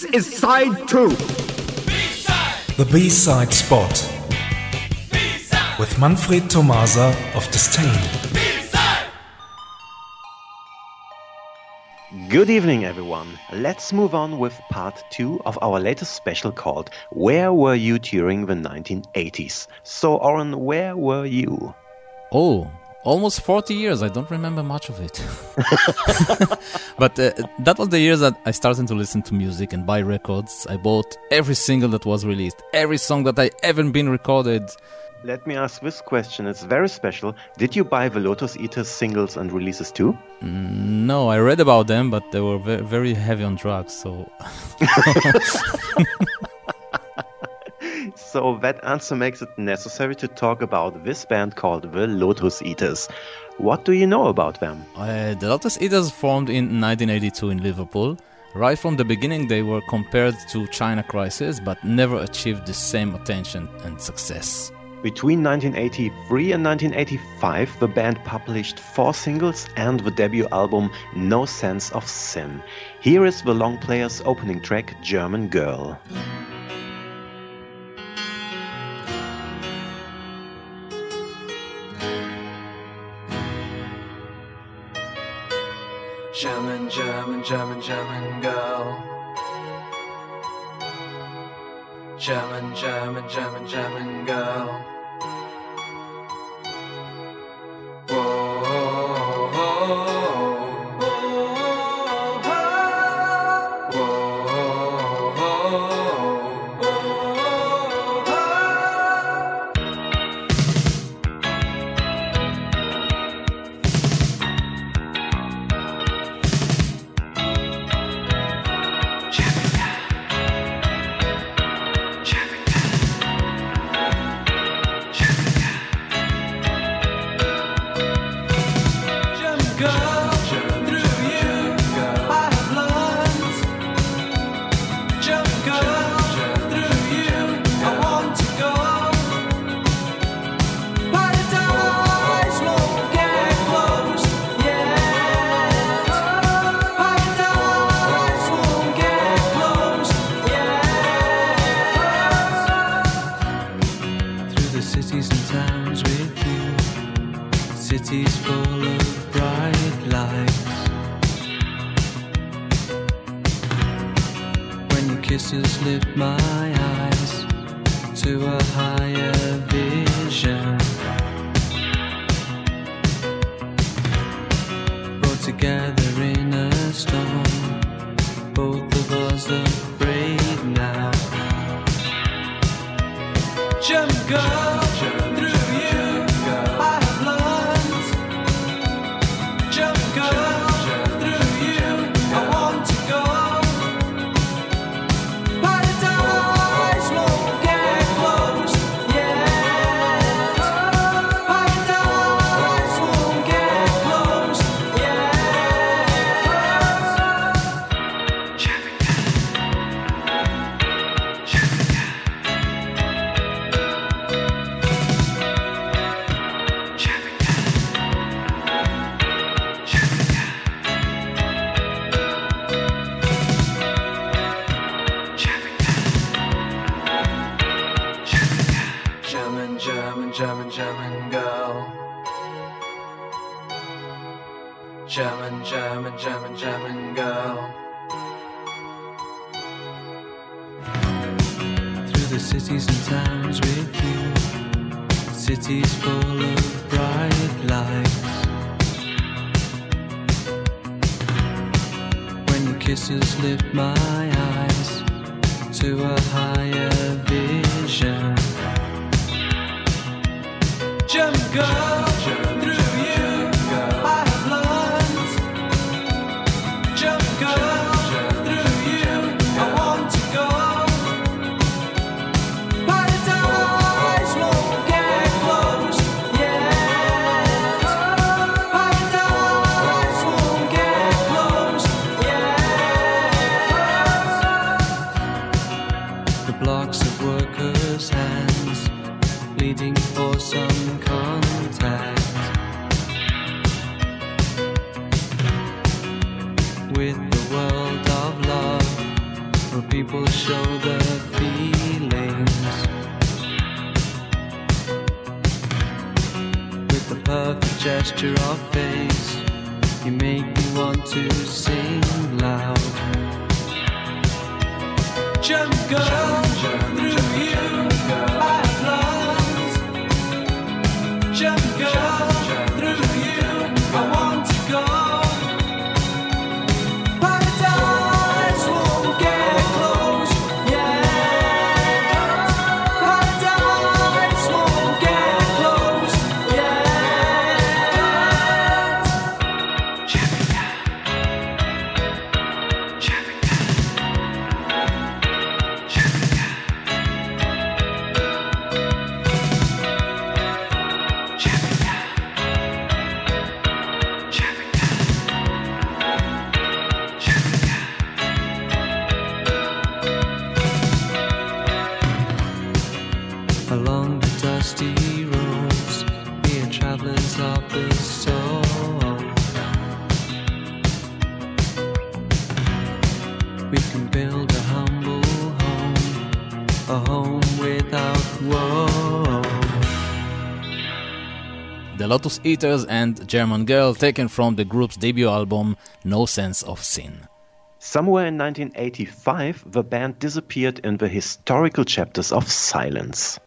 This is side two. The B-side spot with Manfred Tomasa of Disdain. Good evening, everyone. Let's move on with part two of our latest special called Where Were You During the 1980s? So, Oren, where were you? Oh, almost 40 years. I don't remember much of it. but uh, that was the year that I started to listen to music and buy records. I bought every single that was released, every song that I ever been recorded. Let me ask this question. It's very special. Did you buy the Lotus Eaters singles and releases too? Mm, no, I read about them, but they were very, very heavy on drugs, so. so that answer makes it necessary to talk about this band called the Lotus Eaters. What do you know about them? Uh, the Lotus Eaters formed in 1982 in Liverpool. Right from the beginning, they were compared to China Crisis, but never achieved the same attention and success. Between 1983 and 1985, the band published four singles and the debut album No Sense of Sin. Here is the long player's opening track, German Girl. German, German, German, German girl. German, German, German, German girl. slip my German, German, German girl. German, German, German, German girl. Through the cities and towns with you, cities full of bright lights. When your kisses lift my eyes to a higher girl. People show their feelings with the perfect gesture of face. You make me want to sing loud. Jump, girl, through you, a home without woe. The Lotus Eaters and German Girl, taken from the group's debut album No Sense of Sin. Somewhere in 1985, the band disappeared in the historical chapters of silence.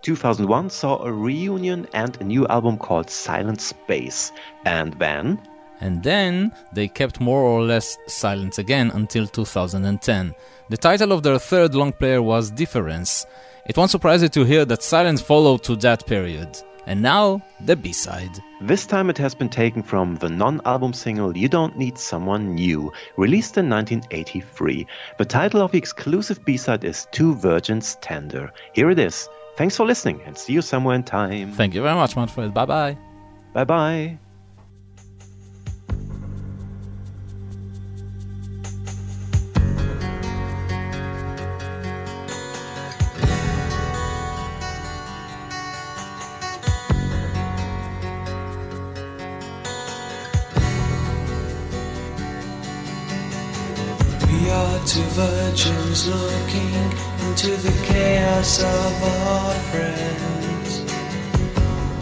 2001 saw a reunion and a new album called Silent Space. And then, And then they kept more or less silent again until 2010. The title of their third long player was Difference. It won't surprise you to hear that silence followed to that period. And now, the B side. this time it has been taken from the non album single You Don't Need Someone New, released in 1983. The title of the exclusive B side is Two Virgins Tender. Here it is. Thanks for listening and see you somewhere in time. Thank you very much, Manfred. Bye bye. Bye bye. Two virgins looking into the chaos of our friends.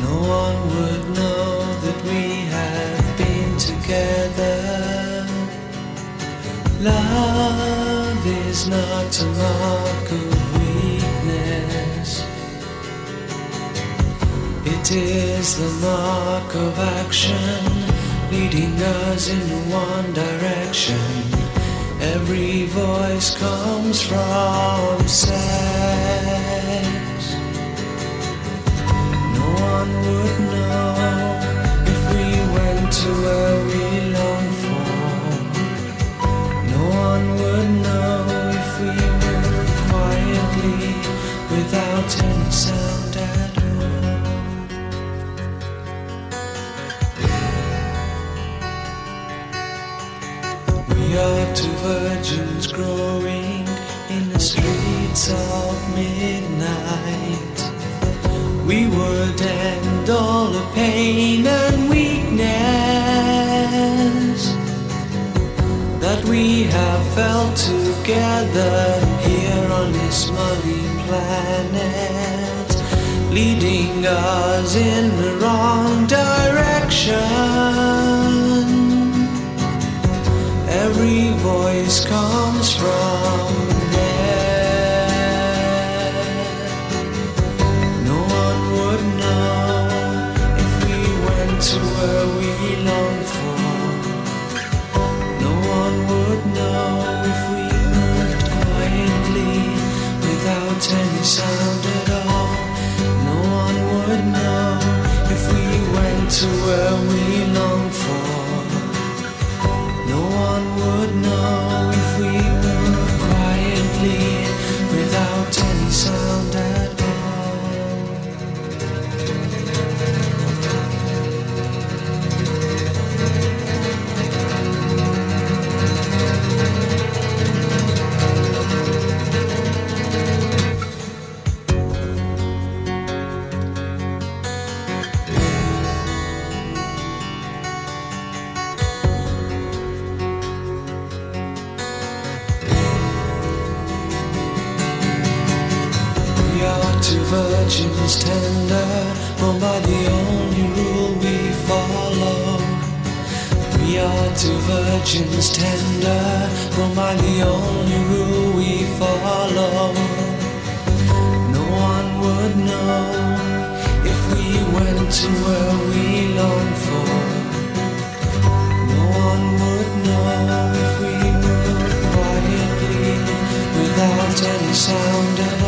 No one would know that we have been together. Love is not a mark of weakness. It is the mark of action, leading us in one direction. Every voice comes from sex. No one would know virgins growing in the streets of midnight. We would end all the pain and weakness that we have felt together here on this muddy planet, leading us in the wrong direction. Every voice comes from the only rule we follow. We are two virgins tender, born by the only rule we follow. No one would know if we went to where we long for. No one would know if we moved quietly without any sound.